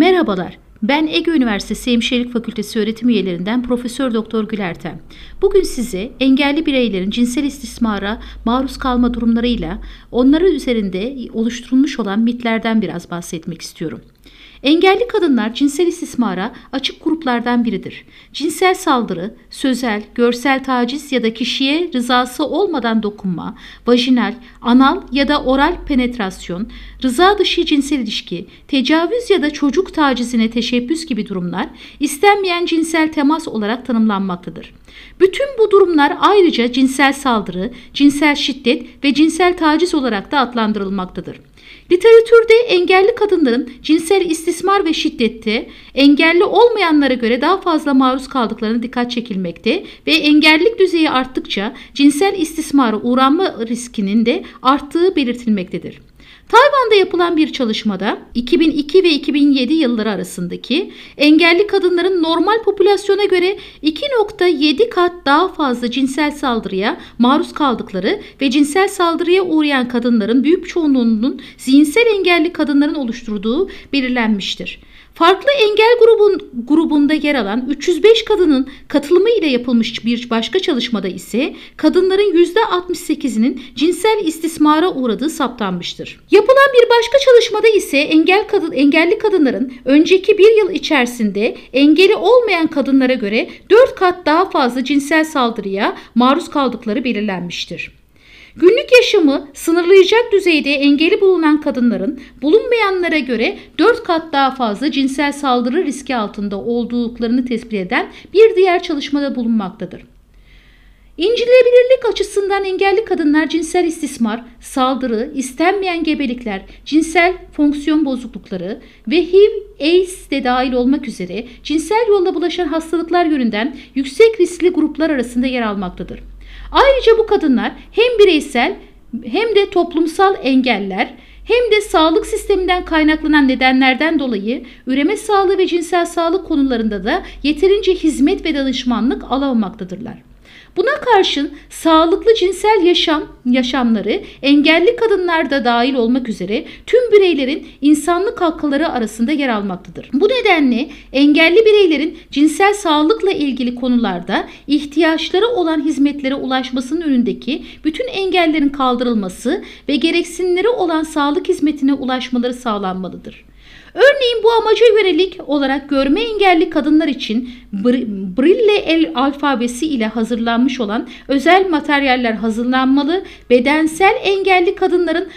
Merhabalar. Ben Ege Üniversitesi Hemşirelik Fakültesi öğretim üyelerinden Profesör Doktor Gülerten. Bugün size engelli bireylerin cinsel istismara maruz kalma durumlarıyla onların üzerinde oluşturulmuş olan mitlerden biraz bahsetmek istiyorum. Engelli kadınlar cinsel istismara açık gruplardan biridir. Cinsel saldırı, sözel, görsel taciz ya da kişiye rızası olmadan dokunma, vajinal, anal ya da oral penetrasyon, rıza dışı cinsel ilişki, tecavüz ya da çocuk tacizine teşebbüs gibi durumlar istenmeyen cinsel temas olarak tanımlanmaktadır. Bütün bu durumlar ayrıca cinsel saldırı, cinsel şiddet ve cinsel taciz olarak da adlandırılmaktadır. Literatürde engelli kadınların cinsel istismar ve şiddette engelli olmayanlara göre daha fazla maruz kaldıklarına dikkat çekilmekte ve engellilik düzeyi arttıkça cinsel istismara uğranma riskinin de arttığı belirtilmektedir. Tayvan'da yapılan bir çalışmada 2002 ve 2007 yılları arasındaki engelli kadınların normal popülasyona göre 2.7 kat daha fazla cinsel saldırıya maruz kaldıkları ve cinsel saldırıya uğrayan kadınların büyük çoğunluğunun zihinsel engelli kadınların oluşturduğu belirlenmiştir. Farklı engel grubun, grubunda yer alan 305 kadının katılımı ile yapılmış bir başka çalışmada ise kadınların %68'inin cinsel istismara uğradığı saptanmıştır. Yapılan bir başka çalışmada ise engel kadın, engelli kadınların önceki bir yıl içerisinde engeli olmayan kadınlara göre 4 kat daha fazla cinsel saldırıya maruz kaldıkları belirlenmiştir. Günlük yaşamı sınırlayacak düzeyde engeli bulunan kadınların bulunmayanlara göre 4 kat daha fazla cinsel saldırı riski altında olduklarını tespit eden bir diğer çalışmada bulunmaktadır. İncelebilirlik açısından engelli kadınlar cinsel istismar, saldırı, istenmeyen gebelikler, cinsel fonksiyon bozuklukları ve HIV, AIDS de dahil olmak üzere cinsel yolla bulaşan hastalıklar yönünden yüksek riskli gruplar arasında yer almaktadır. Ayrıca bu kadınlar hem bireysel hem de toplumsal engeller hem de sağlık sisteminden kaynaklanan nedenlerden dolayı üreme sağlığı ve cinsel sağlık konularında da yeterince hizmet ve danışmanlık alamaktadırlar. Buna karşın sağlıklı cinsel yaşam yaşamları engelli kadınlar da dahil olmak üzere tüm bireylerin insanlık hakları arasında yer almaktadır. Bu nedenle engelli bireylerin cinsel sağlıkla ilgili konularda ihtiyaçları olan hizmetlere ulaşmasının önündeki bütün engellerin kaldırılması ve gereksinimleri olan sağlık hizmetine ulaşmaları sağlanmalıdır. Örneğin bu amaca yönelik olarak görme engelli kadınlar için Brille el alfabesi ile hazırlanmış olan özel materyaller hazırlanmalı, bedensel engelli kadınların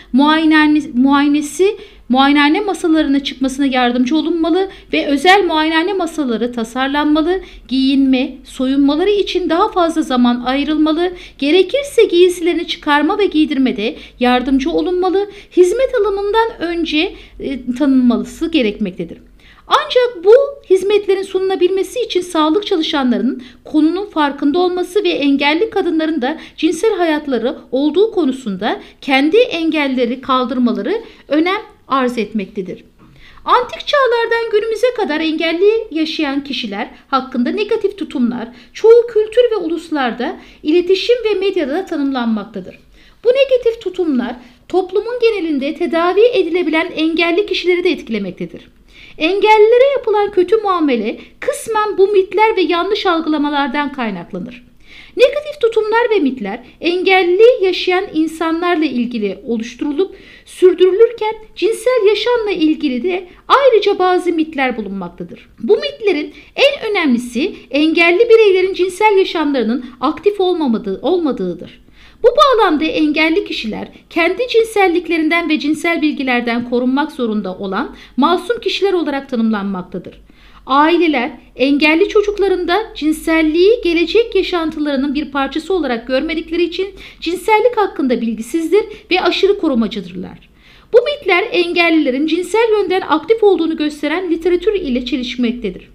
muayenesi muayenehane masalarına çıkmasına yardımcı olunmalı ve özel muayenehane masaları tasarlanmalı, giyinme, soyunmaları için daha fazla zaman ayrılmalı, gerekirse giysilerini çıkarma ve giydirmede yardımcı olunmalı, hizmet alımından önce e, tanınmalısı gerekmektedir. Ancak bu hizmetlerin sunulabilmesi için sağlık çalışanlarının konunun farkında olması ve engelli kadınların da cinsel hayatları olduğu konusunda kendi engelleri kaldırmaları önem arz etmektedir. Antik çağlardan günümüze kadar engelli yaşayan kişiler hakkında negatif tutumlar çoğu kültür ve uluslarda iletişim ve medyada tanımlanmaktadır. Bu negatif tutumlar toplumun genelinde tedavi edilebilen engelli kişileri de etkilemektedir. Engellilere yapılan kötü muamele kısmen bu mitler ve yanlış algılamalardan kaynaklanır. Negatif tutumlar ve mitler engelli yaşayan insanlarla ilgili oluşturulup sürdürülürken cinsel yaşamla ilgili de ayrıca bazı mitler bulunmaktadır. Bu mitlerin en önemlisi engelli bireylerin cinsel yaşamlarının aktif olmamadığı, olmadığıdır. Bu bağlamda engelli kişiler kendi cinselliklerinden ve cinsel bilgilerden korunmak zorunda olan masum kişiler olarak tanımlanmaktadır. Aileler engelli çocuklarında cinselliği gelecek yaşantılarının bir parçası olarak görmedikleri için cinsellik hakkında bilgisizdir ve aşırı korumacıdırlar. Bu mitler engellilerin cinsel yönden aktif olduğunu gösteren literatür ile çelişmektedir.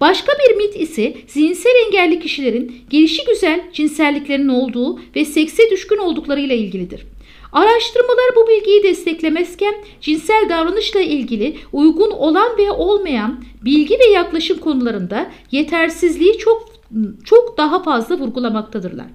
Başka bir mit ise zihinsel engelli kişilerin gelişi güzel cinselliklerinin olduğu ve sekse düşkün olduklarıyla ilgilidir. Araştırmalar bu bilgiyi desteklemezken cinsel davranışla ilgili uygun olan ve olmayan bilgi ve yaklaşım konularında yetersizliği çok çok daha fazla vurgulamaktadırlar.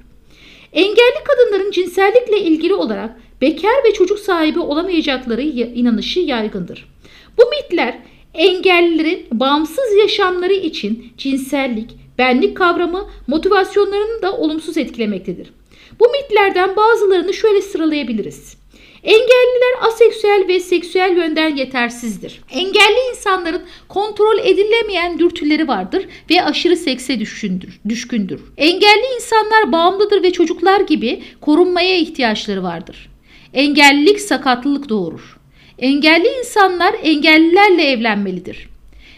Engelli kadınların cinsellikle ilgili olarak bekar ve çocuk sahibi olamayacakları inanışı yaygındır. Bu mitler Engellilerin bağımsız yaşamları için cinsellik, benlik kavramı motivasyonlarını da olumsuz etkilemektedir. Bu mitlerden bazılarını şöyle sıralayabiliriz. Engelliler aseksüel ve seksüel yönden yetersizdir. Engelli insanların kontrol edilemeyen dürtüleri vardır ve aşırı sekse düşkündür. düşkündür. Engelli insanlar bağımlıdır ve çocuklar gibi korunmaya ihtiyaçları vardır. Engellilik sakatlılık doğurur. Engelli insanlar engellilerle evlenmelidir.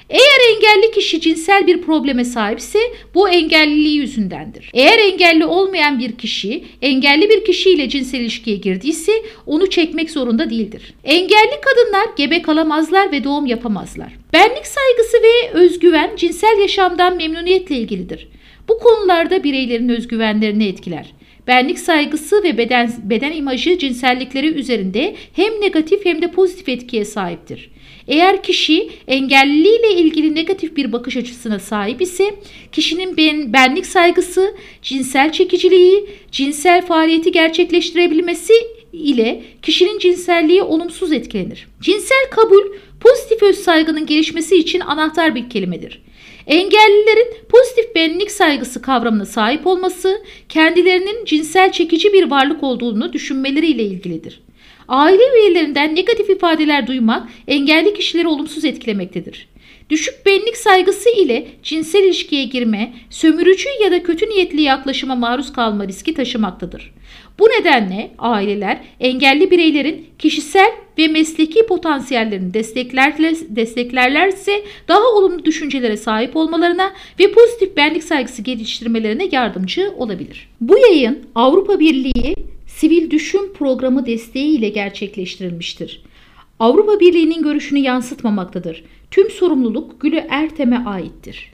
Eğer engelli kişi cinsel bir probleme sahipse bu engelliliği yüzündendir. Eğer engelli olmayan bir kişi engelli bir kişiyle cinsel ilişkiye girdiyse onu çekmek zorunda değildir. Engelli kadınlar gebe kalamazlar ve doğum yapamazlar. Benlik saygısı ve özgüven cinsel yaşamdan memnuniyetle ilgilidir. Bu konularda bireylerin özgüvenlerini etkiler. Benlik saygısı ve beden, beden imajı cinsellikleri üzerinde hem negatif hem de pozitif etkiye sahiptir. Eğer kişi engelliliğiyle ilgili negatif bir bakış açısına sahip ise kişinin ben, benlik saygısı, cinsel çekiciliği, cinsel faaliyeti gerçekleştirebilmesi ile kişinin cinselliği olumsuz etkilenir. Cinsel kabul pozitif öz saygının gelişmesi için anahtar bir kelimedir. Engellilerin pozitif benlik saygısı kavramına sahip olması kendilerinin cinsel çekici bir varlık olduğunu düşünmeleriyle ilgilidir. Aile üyelerinden negatif ifadeler duymak engelli kişileri olumsuz etkilemektedir. Düşük benlik saygısı ile cinsel ilişkiye girme, sömürücü ya da kötü niyetli yaklaşıma maruz kalma riski taşımaktadır. Bu nedenle aileler engelli bireylerin kişisel ve mesleki potansiyellerini desteklerlerse daha olumlu düşüncelere sahip olmalarına ve pozitif benlik saygısı geliştirmelerine yardımcı olabilir. Bu yayın Avrupa Birliği Sivil Düşün Programı desteği ile gerçekleştirilmiştir. Avrupa Birliği'nin görüşünü yansıtmamaktadır. Tüm sorumluluk Gülü Ertem'e aittir.